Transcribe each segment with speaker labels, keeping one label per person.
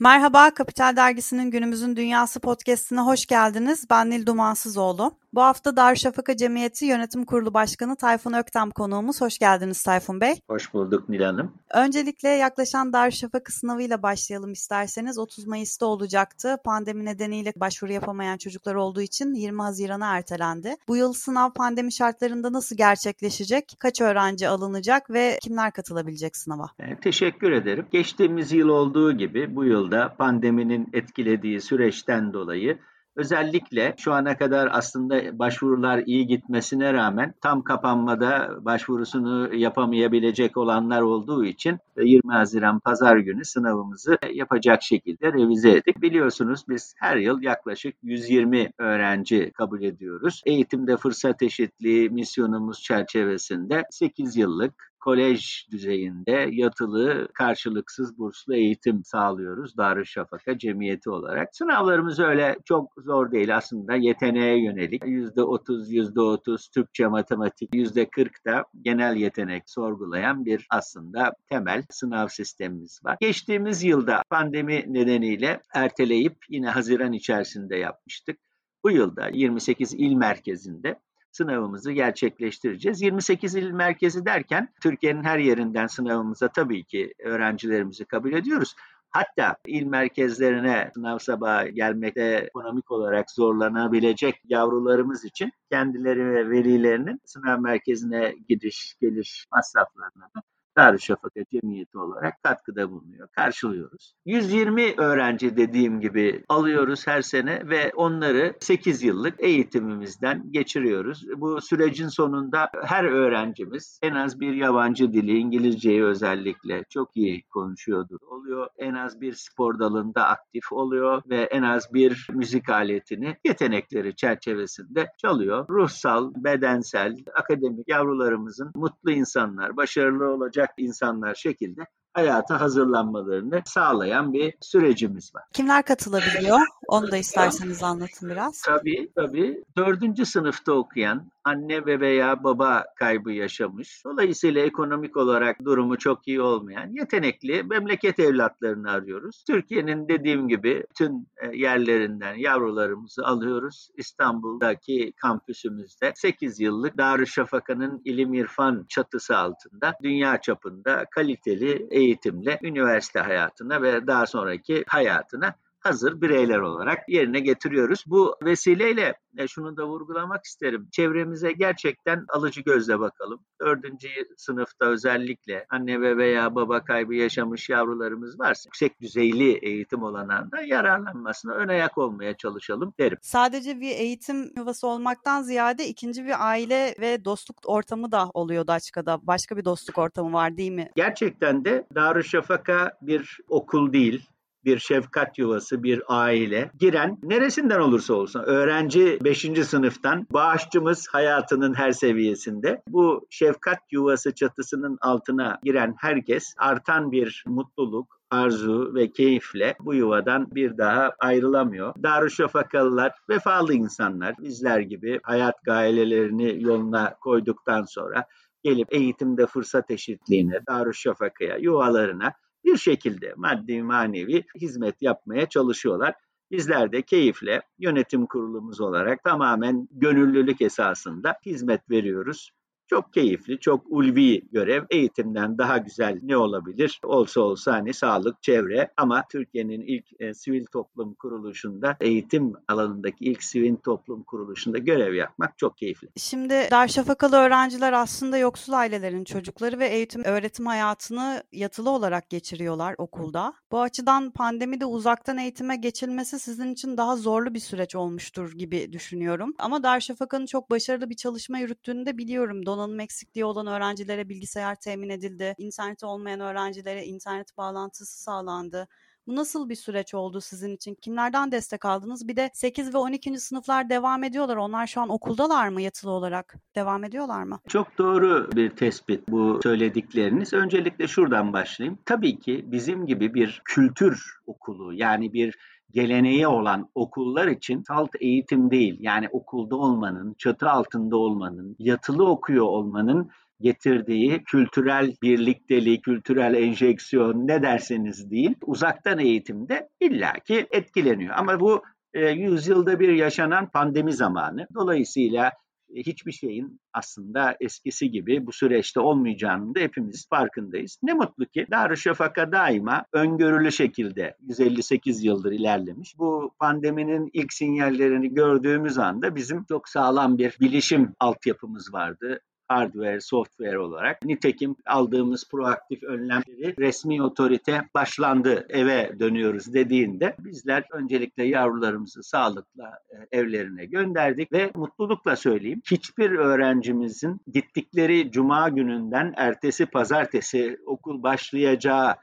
Speaker 1: Merhaba, Kapital Dergisi'nin Günümüzün Dünyası podcastine hoş geldiniz. Ben Nil Dumansızoğlu. Bu hafta Darüşşafaka Cemiyeti Yönetim Kurulu Başkanı Tayfun Öktem konuğumuz. Hoş geldiniz Tayfun Bey.
Speaker 2: Hoş bulduk Nil Hanım.
Speaker 1: Öncelikle yaklaşan Darüşşafaka sınavıyla başlayalım isterseniz. 30 Mayıs'ta olacaktı. Pandemi nedeniyle başvuru yapamayan çocuklar olduğu için 20 Haziran'a ertelendi. Bu yıl sınav pandemi şartlarında nasıl gerçekleşecek? Kaç öğrenci alınacak ve kimler katılabilecek sınava?
Speaker 2: E, teşekkür ederim. Geçtiğimiz yıl olduğu gibi bu yılda pandeminin etkilediği süreçten dolayı Özellikle şu ana kadar aslında başvurular iyi gitmesine rağmen tam kapanmada başvurusunu yapamayabilecek olanlar olduğu için 20 Haziran Pazar günü sınavımızı yapacak şekilde revize ettik. Biliyorsunuz biz her yıl yaklaşık 120 öğrenci kabul ediyoruz. Eğitimde fırsat eşitliği misyonumuz çerçevesinde 8 yıllık kolej düzeyinde yatılı karşılıksız burslu eğitim sağlıyoruz Darüşşafaka Cemiyeti olarak. Sınavlarımız öyle çok zor değil aslında yeteneğe yönelik. %30, %30 Türkçe, matematik, %40 da genel yetenek sorgulayan bir aslında temel sınav sistemimiz var. Geçtiğimiz yılda pandemi nedeniyle erteleyip yine Haziran içerisinde yapmıştık. Bu yılda 28 il merkezinde sınavımızı gerçekleştireceğiz. 28 il merkezi derken Türkiye'nin her yerinden sınavımıza tabii ki öğrencilerimizi kabul ediyoruz. Hatta il merkezlerine sınav sabahı gelmekte ekonomik olarak zorlanabilecek yavrularımız için kendileri ve velilerinin sınav merkezine gidiş geliş masraflarına da Darüşşafaka Cemiyeti olarak katkıda bulunuyor. Karşılıyoruz. 120 öğrenci dediğim gibi alıyoruz her sene ve onları 8 yıllık eğitimimizden geçiriyoruz. Bu sürecin sonunda her öğrencimiz en az bir yabancı dili, İngilizceyi özellikle çok iyi konuşuyordur. Oluyor en az bir spor dalında aktif oluyor ve en az bir müzik aletini yetenekleri çerçevesinde çalıyor. Ruhsal, bedensel, akademik yavrularımızın mutlu insanlar, başarılı olacak insanlar şekilde hayata hazırlanmalarını sağlayan bir sürecimiz var.
Speaker 1: Kimler katılabiliyor? Onu da isterseniz anlatın biraz.
Speaker 2: Tabii tabii. Dördüncü sınıfta okuyan anne ve veya baba kaybı yaşamış. Dolayısıyla ekonomik olarak durumu çok iyi olmayan yetenekli memleket evlatlarını arıyoruz. Türkiye'nin dediğim gibi tüm e, yerlerinden yavrularımızı alıyoruz. İstanbul'daki kampüsümüzde 8 yıllık Darüşşafaka'nın ilim irfan çatısı altında dünya çapında kaliteli eğitimle üniversite hayatına ve daha sonraki hayatına hazır bireyler olarak yerine getiriyoruz. Bu vesileyle e, şunu da vurgulamak isterim. Çevremize gerçekten alıcı gözle bakalım. Dördüncü sınıfta özellikle anne ve veya baba kaybı yaşamış yavrularımız varsa yüksek düzeyli eğitim olanağında yararlanmasına ön ayak olmaya çalışalım derim.
Speaker 1: Sadece bir eğitim yuvası olmaktan ziyade ikinci bir aile ve dostluk ortamı da oluyor Daçka'da. Başka bir dostluk ortamı var değil mi?
Speaker 2: Gerçekten de Darüşşafaka bir okul değil bir şefkat yuvası, bir aile giren neresinden olursa olsun öğrenci 5. sınıftan bağışçımız hayatının her seviyesinde bu şefkat yuvası çatısının altına giren herkes artan bir mutluluk, arzu ve keyifle bu yuvadan bir daha ayrılamıyor. Darüşşafakalılar vefalı insanlar bizler gibi hayat gailelerini yoluna koyduktan sonra gelip eğitimde fırsat eşitliğine, Darüşşafaka'ya, yuvalarına bir şekilde maddi manevi hizmet yapmaya çalışıyorlar. Bizler de keyifle yönetim kurulumuz olarak tamamen gönüllülük esasında hizmet veriyoruz. Çok keyifli, çok ulvi görev. Eğitimden daha güzel ne olabilir? Olsa olsa hani sağlık, çevre ama Türkiye'nin ilk e, sivil toplum kuruluşunda, eğitim alanındaki ilk sivil toplum kuruluşunda görev yapmak çok keyifli.
Speaker 1: Şimdi Darüşşafakalı öğrenciler aslında yoksul ailelerin çocukları ve eğitim öğretim hayatını yatılı olarak geçiriyorlar okulda. Bu açıdan pandemide uzaktan eğitime geçilmesi sizin için daha zorlu bir süreç olmuştur gibi düşünüyorum. Ama Darüşşafaka'nın çok başarılı bir çalışma yürüttüğünü de biliyorum donanım eksikliği olan öğrencilere bilgisayar temin edildi. İnterneti olmayan öğrencilere internet bağlantısı sağlandı. Bu nasıl bir süreç oldu sizin için? Kimlerden destek aldınız? Bir de 8 ve 12. sınıflar devam ediyorlar. Onlar şu an okuldalar mı yatılı olarak? Devam ediyorlar mı?
Speaker 2: Çok doğru bir tespit bu söyledikleriniz. Öncelikle şuradan başlayayım. Tabii ki bizim gibi bir kültür okulu yani bir geleneği olan okullar için salt eğitim değil yani okulda olmanın, çatı altında olmanın, yatılı okuyor olmanın getirdiği kültürel birlikteliği, kültürel enjeksiyon ne derseniz deyin uzaktan eğitimde illaki etkileniyor. Ama bu e, yüzyılda bir yaşanan pandemi zamanı. Dolayısıyla hiçbir şeyin aslında eskisi gibi bu süreçte olmayacağının da hepimiz farkındayız. Ne mutlu ki Darüşşafaka daima öngörülü şekilde 158 yıldır ilerlemiş. Bu pandeminin ilk sinyallerini gördüğümüz anda bizim çok sağlam bir bilişim altyapımız vardı hardware, software olarak. Nitekim aldığımız proaktif önlemleri resmi otorite başlandı eve dönüyoruz dediğinde bizler öncelikle yavrularımızı sağlıkla e, evlerine gönderdik ve mutlulukla söyleyeyim hiçbir öğrencimizin gittikleri cuma gününden ertesi pazartesi okul başlayacağı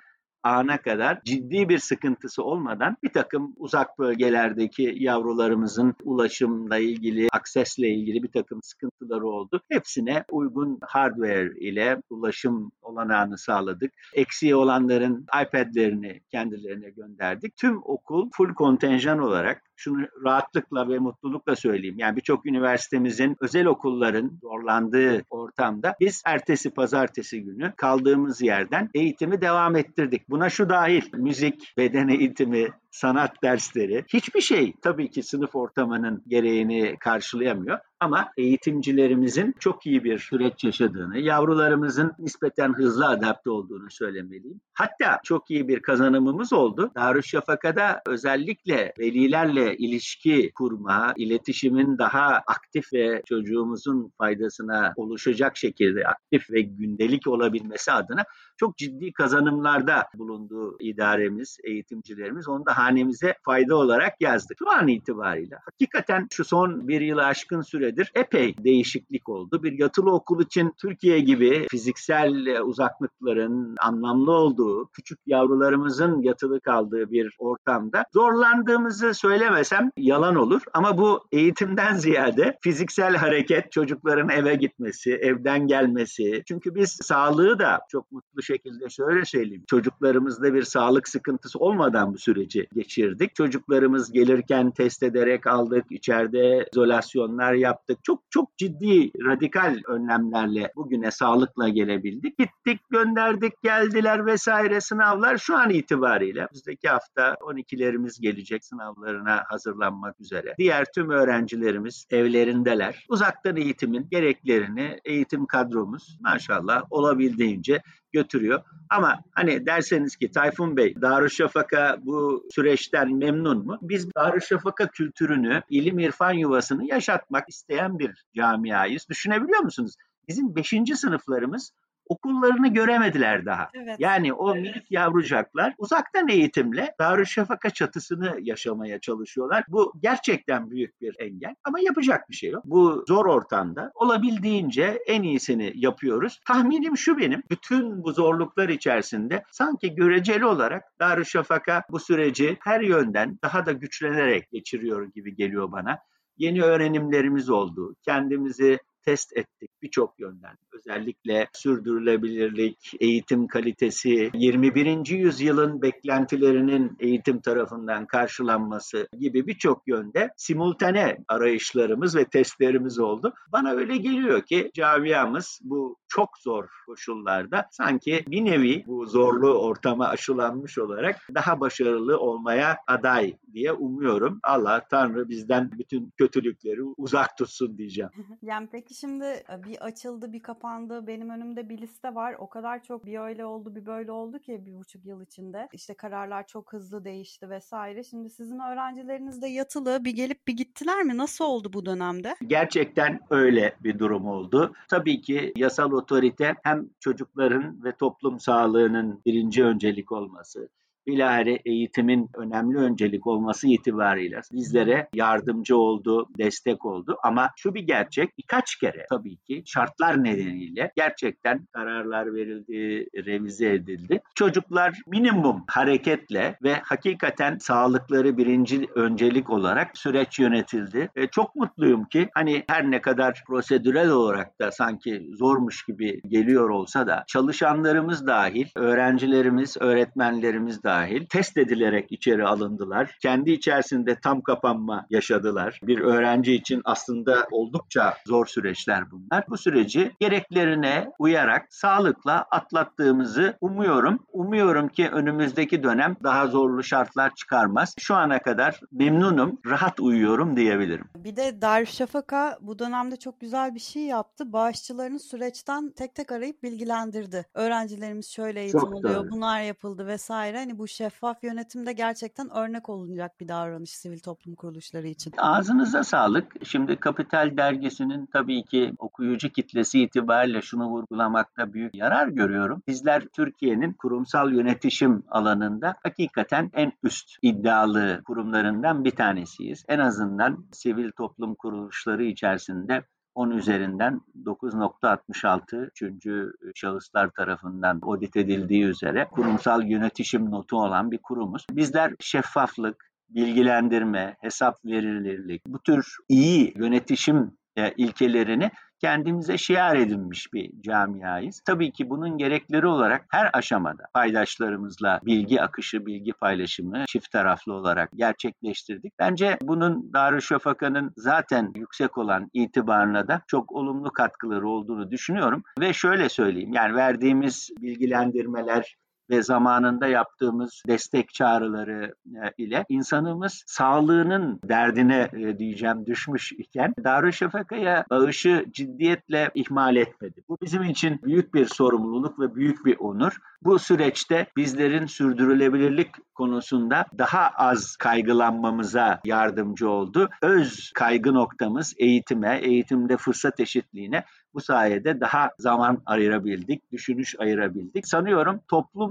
Speaker 2: ana kadar ciddi bir sıkıntısı olmadan bir takım uzak bölgelerdeki yavrularımızın ulaşımla ilgili, aksesle ilgili bir takım sıkıntıları oldu. Hepsine uygun hardware ile ulaşım olanağını sağladık. Eksiği olanların iPad'lerini kendilerine gönderdik. Tüm okul full kontenjan olarak şunu rahatlıkla ve mutlulukla söyleyeyim. Yani birçok üniversitemizin, özel okulların zorlandığı ortamda biz ertesi pazartesi günü kaldığımız yerden eğitimi devam ettirdik. Buna şu dahil, müzik, beden eğitimi, sanat dersleri hiçbir şey tabii ki sınıf ortamının gereğini karşılayamıyor. Ama eğitimcilerimizin çok iyi bir süreç yaşadığını, yavrularımızın nispeten hızlı adapte olduğunu söylemeliyim. Hatta çok iyi bir kazanımımız oldu. Darüşşafaka'da özellikle velilerle ilişki kurma, iletişimin daha aktif ve çocuğumuzun faydasına oluşacak şekilde aktif ve gündelik olabilmesi adına çok ciddi kazanımlarda bulunduğu idaremiz, eğitimcilerimiz. Onu da hanemize fayda olarak yazdık. Şu an itibariyle hakikaten şu son bir yılı aşkın süredir epey değişiklik oldu. Bir yatılı okul için Türkiye gibi fiziksel uzaklıkların anlamlı olduğu, küçük yavrularımızın yatılı kaldığı bir ortamda zorlandığımızı söylemesem yalan olur. Ama bu eğitimden ziyade fiziksel hareket, çocukların eve gitmesi, evden gelmesi. Çünkü biz sağlığı da çok mutlu şekilde şöyle söyleyeyim. Çocuklarımızda bir sağlık sıkıntısı olmadan bu süreci geçirdik. Çocuklarımız gelirken test ederek aldık. içeride izolasyonlar yaptık. Çok çok ciddi radikal önlemlerle bugüne sağlıkla gelebildik. Gittik, gönderdik, geldiler vesaire sınavlar şu an itibariyle. Bizdeki hafta 12'lerimiz gelecek sınavlarına hazırlanmak üzere. Diğer tüm öğrencilerimiz evlerindeler. Uzaktan eğitimin gereklerini eğitim kadromuz maşallah olabildiğince götürüyor. Ama hani derseniz ki Tayfun Bey Darüşşafaka bu süreçten memnun mu? Biz Darüşşafaka kültürünü, ilim irfan yuvasını yaşatmak isteyen bir camiayız. Düşünebiliyor musunuz? Bizim 5. sınıflarımız okullarını göremediler daha. Evet. Yani o minik yavrucaklar uzaktan eğitimle Darüşşafaka çatısını yaşamaya çalışıyorlar. Bu gerçekten büyük bir engel ama yapacak bir şey yok. Bu zor ortamda olabildiğince en iyisini yapıyoruz. Tahminim şu benim. Bütün bu zorluklar içerisinde sanki göreceli olarak Darüşşafaka bu süreci her yönden daha da güçlenerek geçiriyor gibi geliyor bana yeni öğrenimlerimiz oldu. Kendimizi test ettik birçok yönden. Özellikle sürdürülebilirlik, eğitim kalitesi, 21. yüzyılın beklentilerinin eğitim tarafından karşılanması gibi birçok yönde simultane arayışlarımız ve testlerimiz oldu. Bana öyle geliyor ki camiamız bu çok zor koşullarda sanki bir nevi bu zorlu ortama aşılanmış olarak daha başarılı olmaya aday diye umuyorum. Allah Tanrı bizden bütün kötülükleri uzak tutsun diyeceğim.
Speaker 1: Yani peki şimdi e, bir açıldı bir kapandı benim önümde bir liste var. O kadar çok bir öyle oldu bir böyle oldu ki bir buçuk yıl içinde. İşte kararlar çok hızlı değişti vesaire. Şimdi sizin öğrencileriniz de yatılı bir gelip bir gittiler mi? Nasıl oldu bu dönemde?
Speaker 2: Gerçekten öyle bir durum oldu. Tabii ki yasal otorite hem çocukların ve toplum sağlığının birinci öncelik olması, bilahare eğitimin önemli öncelik olması itibariyle bizlere yardımcı oldu, destek oldu. Ama şu bir gerçek birkaç kere tabii ki şartlar nedeniyle gerçekten kararlar verildi, revize edildi. Çocuklar minimum hareketle ve hakikaten sağlıkları birinci öncelik olarak süreç yönetildi. E, çok mutluyum ki hani her ne kadar prosedürel olarak da sanki zormuş gibi geliyor olsa da çalışanlarımız dahil, öğrencilerimiz, öğretmenlerimiz dahil dahil test edilerek içeri alındılar. Kendi içerisinde tam kapanma yaşadılar. Bir öğrenci için aslında oldukça zor süreçler bunlar. Bu süreci gereklerine uyarak sağlıkla atlattığımızı umuyorum. Umuyorum ki önümüzdeki dönem daha zorlu şartlar çıkarmaz. Şu ana kadar memnunum, rahat uyuyorum diyebilirim.
Speaker 1: Bir de Darüşşafaka bu dönemde çok güzel bir şey yaptı. Bağışçılarını süreçten tek tek arayıp bilgilendirdi. Öğrencilerimiz şöyle eğitim çok oluyor, doğru. bunlar yapıldı vesaire. Hani bu şeffaf yönetimde gerçekten örnek olunacak bir davranış sivil toplum kuruluşları için.
Speaker 2: Ağzınıza sağlık. Şimdi Kapital dergisinin tabii ki okuyucu kitlesi itibariyle şunu vurgulamakta büyük yarar görüyorum. Bizler Türkiye'nin kurumsal yönetişim alanında hakikaten en üst iddialı kurumlarından bir tanesiyiz. En azından sivil toplum kuruluşları içerisinde 10 üzerinden 9.66 üçüncü şahıslar tarafından audit edildiği üzere kurumsal yönetişim notu olan bir kurumuz. Bizler şeffaflık, bilgilendirme, hesap verilirlik, bu tür iyi yönetişim e, ilkelerini kendimize şiar edinmiş bir camiayız. Tabii ki bunun gerekleri olarak her aşamada paydaşlarımızla bilgi akışı, bilgi paylaşımı çift taraflı olarak gerçekleştirdik. Bence bunun Darüşşafaka'nın zaten yüksek olan itibarına da çok olumlu katkıları olduğunu düşünüyorum. Ve şöyle söyleyeyim yani verdiğimiz bilgilendirmeler, ve zamanında yaptığımız destek çağrıları e, ile insanımız sağlığının derdine e, diyeceğim düşmüş iken Darüşşafaka'ya bağışı ciddiyetle ihmal etmedi. Bu bizim için büyük bir sorumluluk ve büyük bir onur. Bu süreçte bizlerin sürdürülebilirlik konusunda daha az kaygılanmamıza yardımcı oldu. Öz kaygı noktamız eğitime, eğitimde fırsat eşitliğine bu sayede daha zaman ayırabildik, düşünüş ayırabildik. Sanıyorum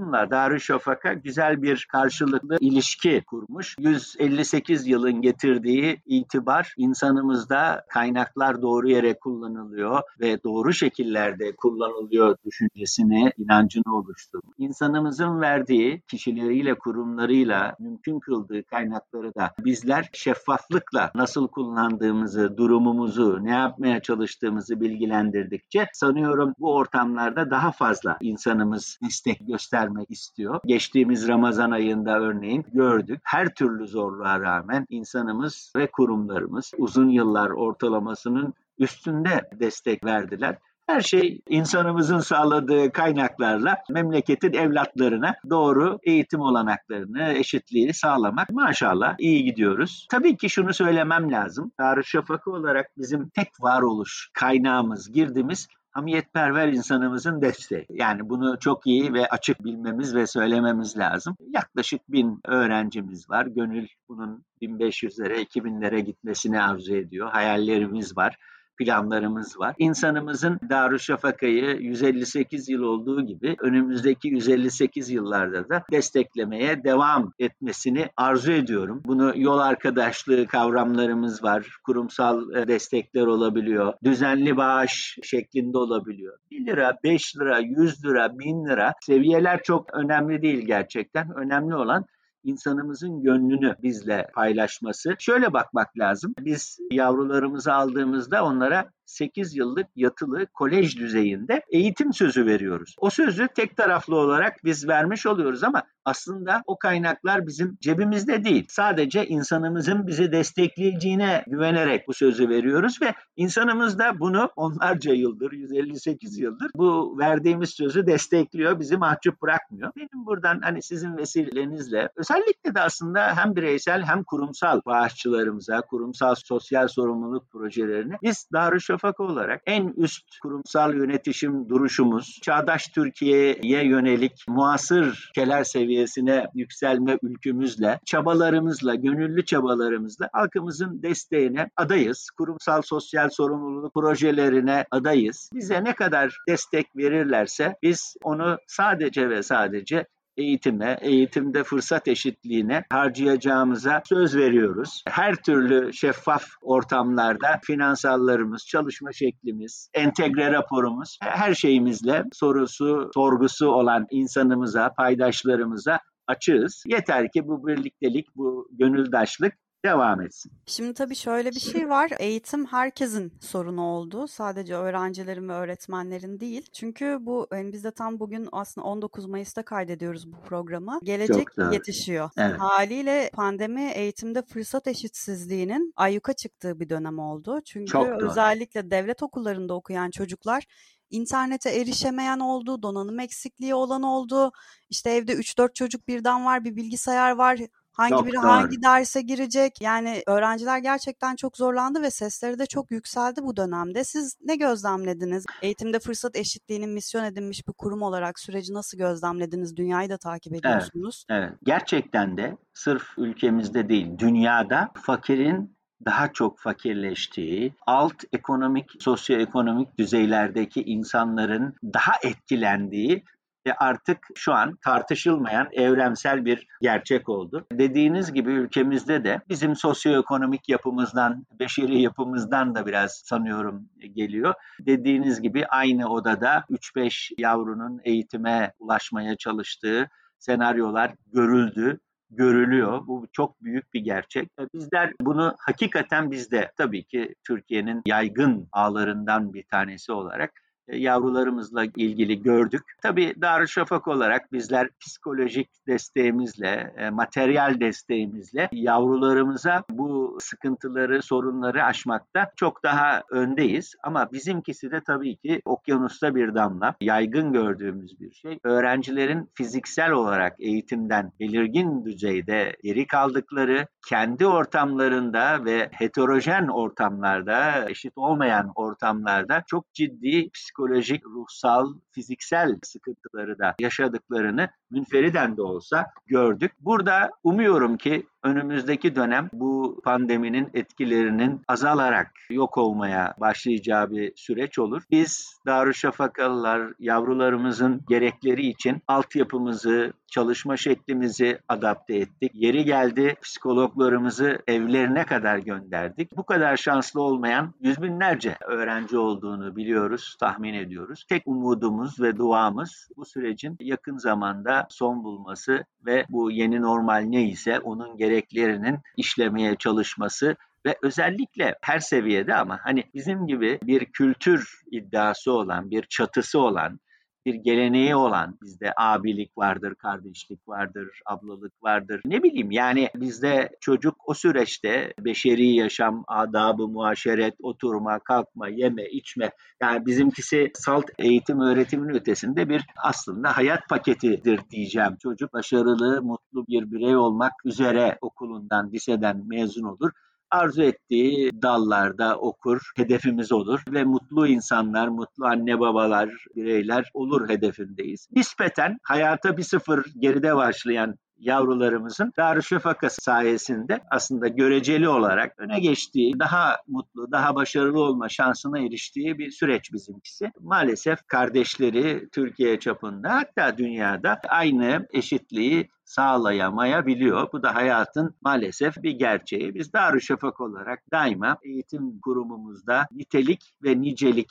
Speaker 2: toplumla Darüşşafaka güzel bir karşılıklı ilişki kurmuş. 158 yılın getirdiği itibar insanımızda kaynaklar doğru yere kullanılıyor ve doğru şekillerde kullanılıyor düşüncesini, inancını oluşturmuş. İnsanımızın verdiği kişileriyle, kurumlarıyla mümkün kıldığı kaynakları da bizler şeffaflıkla nasıl kullandığımızı, durumumuzu, ne yapmaya çalıştığımızı bilgilendirdikçe sanıyorum bu ortamlarda daha fazla insanımız destek göstermek istiyor. Geçtiğimiz Ramazan ayında örneğin gördük. Her türlü zorluğa rağmen insanımız ve kurumlarımız uzun yıllar ortalamasının üstünde destek verdiler. Her şey insanımızın sağladığı kaynaklarla memleketin evlatlarına doğru eğitim olanaklarını, eşitliği sağlamak. Maşallah iyi gidiyoruz. Tabii ki şunu söylemem lazım. Darüşşafaka olarak bizim tek varoluş kaynağımız, girdimiz hamiyetperver insanımızın desteği. Yani bunu çok iyi ve açık bilmemiz ve söylememiz lazım. Yaklaşık bin öğrencimiz var. Gönül bunun 1500'lere, 2000'lere gitmesini arzu ediyor. Hayallerimiz var planlarımız var. İnsanımızın Darüşşafaka'yı 158 yıl olduğu gibi önümüzdeki 158 yıllarda da desteklemeye devam etmesini arzu ediyorum. Bunu yol arkadaşlığı kavramlarımız var. Kurumsal e, destekler olabiliyor. Düzenli bağış şeklinde olabiliyor. 1 lira, 5 lira, 100 lira, 1000 lira seviyeler çok önemli değil gerçekten. Önemli olan insanımızın gönlünü bizle paylaşması. Şöyle bakmak lazım. Biz yavrularımızı aldığımızda onlara 8 yıllık yatılı kolej düzeyinde eğitim sözü veriyoruz. O sözü tek taraflı olarak biz vermiş oluyoruz ama aslında o kaynaklar bizim cebimizde değil. Sadece insanımızın bizi destekleyeceğine güvenerek bu sözü veriyoruz ve insanımız da bunu onlarca yıldır, 158 yıldır bu verdiğimiz sözü destekliyor, bizi mahcup bırakmıyor. Benim buradan hani sizin vesilenizle özellikle de aslında hem bireysel hem kurumsal bağışçılarımıza, kurumsal sosyal sorumluluk projelerini biz Darüşşafaka olarak en üst kurumsal yönetişim duruşumuz, çağdaş Türkiye'ye yönelik muasır keler seviyesi seviyesine yükselme ülkümüzle, çabalarımızla, gönüllü çabalarımızla halkımızın desteğine adayız. Kurumsal sosyal sorumluluk projelerine adayız. Bize ne kadar destek verirlerse biz onu sadece ve sadece eğitime, eğitimde fırsat eşitliğine harcayacağımıza söz veriyoruz. Her türlü şeffaf ortamlarda finansallarımız, çalışma şeklimiz, entegre raporumuz her şeyimizle sorusu, sorgusu olan insanımıza, paydaşlarımıza açığız. Yeter ki bu birliktelik, bu gönüldaşlık devam etsin.
Speaker 1: Şimdi tabii şöyle bir şey var. Eğitim herkesin sorunu oldu. Sadece öğrencilerin ve öğretmenlerin değil. Çünkü bu yani biz de tam bugün aslında 19 Mayıs'ta kaydediyoruz bu programı. Gelecek yetişiyor. Evet. Haliyle pandemi eğitimde fırsat eşitsizliğinin ayyuka çıktığı bir dönem oldu. Çünkü Çok özellikle devlet okullarında okuyan çocuklar internete erişemeyen oldu, donanım eksikliği olan oldu. İşte evde 3-4 çocuk birden var, bir bilgisayar var. Hangi çok biri hangi derse girecek? Yani öğrenciler gerçekten çok zorlandı ve sesleri de çok yükseldi bu dönemde. Siz ne gözlemlediniz? Eğitimde fırsat eşitliğinin misyon edinmiş bir kurum olarak süreci nasıl gözlemlediniz? Dünyayı da takip ediyorsunuz.
Speaker 2: Evet, evet. Gerçekten de sırf ülkemizde değil, dünyada fakirin daha çok fakirleştiği, alt ekonomik, sosyoekonomik düzeylerdeki insanların daha etkilendiği ve artık şu an tartışılmayan evrensel bir gerçek oldu. Dediğiniz gibi ülkemizde de bizim sosyoekonomik yapımızdan, beşeri yapımızdan da biraz sanıyorum geliyor. Dediğiniz gibi aynı odada 3-5 yavrunun eğitime ulaşmaya çalıştığı senaryolar görüldü görülüyor. Bu çok büyük bir gerçek. Bizler bunu hakikaten bizde tabii ki Türkiye'nin yaygın ağlarından bir tanesi olarak e, yavrularımızla ilgili gördük. Tabii Darüşşafaka olarak bizler psikolojik desteğimizle, e, materyal desteğimizle yavrularımıza bu sıkıntıları, sorunları aşmakta çok daha öndeyiz. Ama bizimkisi de tabii ki okyanusta bir damla, yaygın gördüğümüz bir şey. Öğrencilerin fiziksel olarak eğitimden belirgin düzeyde geri kaldıkları, kendi ortamlarında ve heterojen ortamlarda, eşit olmayan ortamlarda çok ciddi psikolojik psikolojik, ruhsal, fiziksel sıkıntıları da yaşadıklarını münferiden de olsa gördük. Burada umuyorum ki önümüzdeki dönem bu pandeminin etkilerinin azalarak yok olmaya başlayacağı bir süreç olur. Biz Darüşşafakalılar yavrularımızın gerekleri için altyapımızı, çalışma şeklimizi adapte ettik. Yeri geldi psikologlarımızı evlerine kadar gönderdik. Bu kadar şanslı olmayan yüz binlerce öğrenci olduğunu biliyoruz, tahmin ediyoruz. Tek umudumuz ve duamız bu sürecin yakın zamanda son bulması ve bu yeni normal neyse onun gereklerinin işlemeye çalışması ve özellikle her seviyede ama hani bizim gibi bir kültür iddiası olan, bir çatısı olan, bir geleneği olan bizde abilik vardır, kardeşlik vardır, ablalık vardır. Ne bileyim yani bizde çocuk o süreçte beşeri yaşam, adabı, muaşeret, oturma, kalkma, yeme, içme yani bizimkisi salt eğitim öğretimin ötesinde bir aslında hayat paketidir diyeceğim. Çocuk başarılı, mutlu bir birey olmak üzere okulundan, liseden mezun olur arzu ettiği dallarda okur, hedefimiz olur ve mutlu insanlar, mutlu anne babalar, bireyler olur hedefindeyiz. Nispeten hayata bir sıfır geride başlayan yavrularımızın Darüşşafaka sayesinde aslında göreceli olarak öne geçtiği, daha mutlu, daha başarılı olma şansına eriştiği bir süreç bizimkisi. Maalesef kardeşleri Türkiye çapında hatta dünyada aynı eşitliği sağlayamayabiliyor. Bu da hayatın maalesef bir gerçeği. Biz Darüşşafaka olarak daima eğitim kurumumuzda nitelik ve nicelik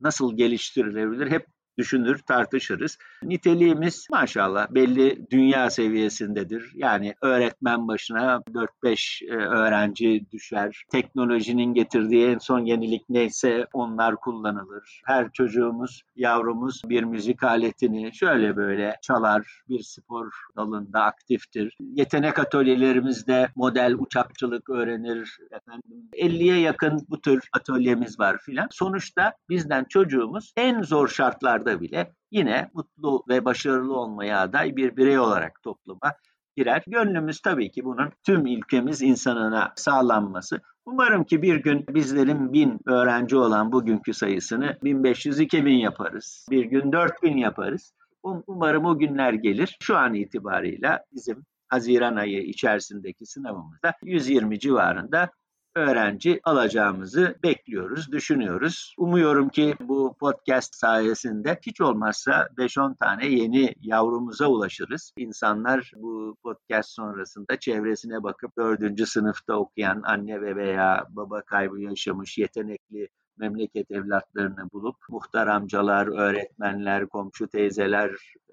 Speaker 2: nasıl geliştirilebilir hep düşünür, tartışırız. Niteliğimiz maşallah belli dünya seviyesindedir. Yani öğretmen başına 4-5 e, öğrenci düşer. Teknolojinin getirdiği en son yenilik neyse onlar kullanılır. Her çocuğumuz, yavrumuz bir müzik aletini şöyle böyle çalar. Bir spor dalında aktiftir. Yetenek atölyelerimizde model uçakçılık öğrenir. Efendim 50'ye yakın bu tür atölyemiz var filan. Sonuçta bizden çocuğumuz en zor şartlar şartlarda bile yine mutlu ve başarılı olmaya aday bir birey olarak topluma girer. Gönlümüz tabii ki bunun tüm ülkemiz insanına sağlanması. Umarım ki bir gün bizlerin bin öğrenci olan bugünkü sayısını 1500-2000 yaparız. Bir gün 4000 yaparız. Um, umarım o günler gelir. Şu an itibarıyla bizim Haziran ayı içerisindeki sınavımızda 120 civarında öğrenci alacağımızı bekliyoruz, düşünüyoruz. Umuyorum ki bu podcast sayesinde hiç olmazsa 5-10 tane yeni yavrumuza ulaşırız. İnsanlar bu podcast sonrasında çevresine bakıp 4. sınıfta okuyan anne ve veya baba kaybı yaşamış yetenekli memleket evlatlarını bulup muhtar amcalar, öğretmenler, komşu teyzeler,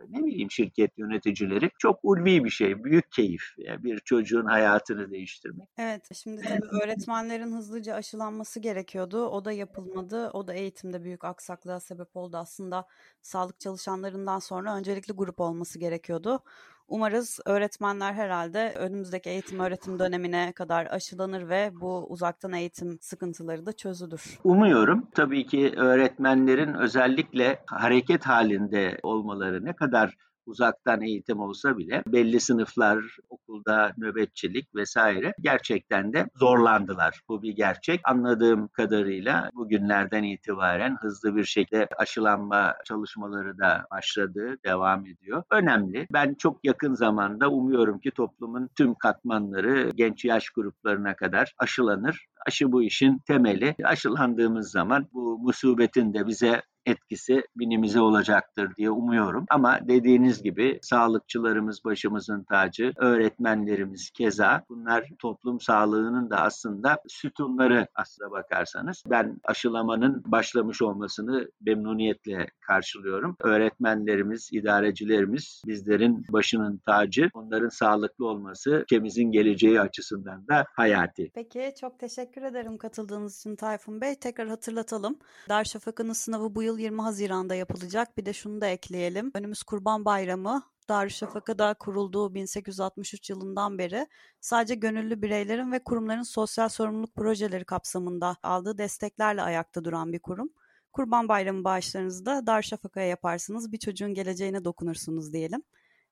Speaker 2: ne bileyim şirket yöneticileri çok ulvi bir şey, büyük keyif. Yani bir çocuğun hayatını değiştirmek.
Speaker 1: Evet, şimdi tabii öğretmenlerin hızlıca aşılanması gerekiyordu. O da yapılmadı. O da eğitimde büyük aksaklığa sebep oldu. Aslında sağlık çalışanlarından sonra öncelikli grup olması gerekiyordu. Umarız öğretmenler herhalde önümüzdeki eğitim öğretim dönemine kadar aşılanır ve bu uzaktan eğitim sıkıntıları da çözülür.
Speaker 2: Umuyorum. Tabii ki öğretmenlerin özellikle hareket halinde olmaları ne kadar uzaktan eğitim olsa bile belli sınıflar okulda nöbetçilik vesaire gerçekten de zorlandılar. Bu bir gerçek. Anladığım kadarıyla bugünlerden itibaren hızlı bir şekilde aşılanma çalışmaları da başladı, devam ediyor. Önemli. Ben çok yakın zamanda umuyorum ki toplumun tüm katmanları genç yaş gruplarına kadar aşılanır. Aşı bu işin temeli. Aşılandığımız zaman bu musibetin de bize etkisi binimize olacaktır diye umuyorum. Ama dediğiniz gibi sağlıkçılarımız başımızın tacı, öğretmenlerimiz keza bunlar toplum sağlığının da aslında sütunları aslına bakarsanız. Ben aşılamanın başlamış olmasını memnuniyetle karşılıyorum. Öğretmenlerimiz, idarecilerimiz bizlerin başının tacı. Onların sağlıklı olması ülkemizin geleceği açısından da hayati.
Speaker 1: Peki çok teşekkür ederim katıldığınız için Tayfun Bey. Tekrar hatırlatalım. Darüşşafaka'nın sınavı bu yıl 20 Haziran'da yapılacak. Bir de şunu da ekleyelim. Önümüz Kurban Bayramı. Darüşşafaka'da kurulduğu 1863 yılından beri sadece gönüllü bireylerin ve kurumların sosyal sorumluluk projeleri kapsamında aldığı desteklerle ayakta duran bir kurum. Kurban Bayramı bağışlarınızı da Darüşşafaka'ya yaparsınız. Bir çocuğun geleceğine dokunursunuz diyelim.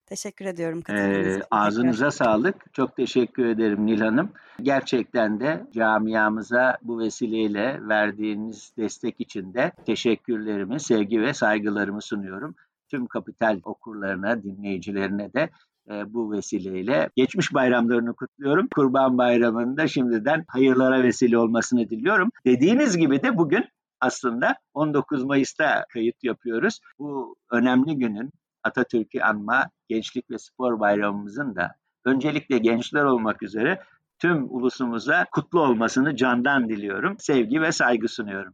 Speaker 1: Teşekkür ediyorum.
Speaker 2: Ee, ağzınıza sağlık. Çok teşekkür ederim Nil Hanım. Gerçekten de camiamıza bu vesileyle verdiğiniz destek için de teşekkürlerimi, sevgi ve saygılarımı sunuyorum. Tüm kapital okurlarına, dinleyicilerine de e, bu vesileyle geçmiş bayramlarını kutluyorum. Kurban Bayramı'nda şimdiden hayırlara vesile olmasını diliyorum. Dediğiniz gibi de bugün aslında 19 Mayıs'ta kayıt yapıyoruz. Bu önemli günün Atatürk'ü anma Gençlik ve Spor Bayramımızın da öncelikle gençler olmak üzere tüm ulusumuza kutlu olmasını candan diliyorum. Sevgi ve saygı sunuyorum.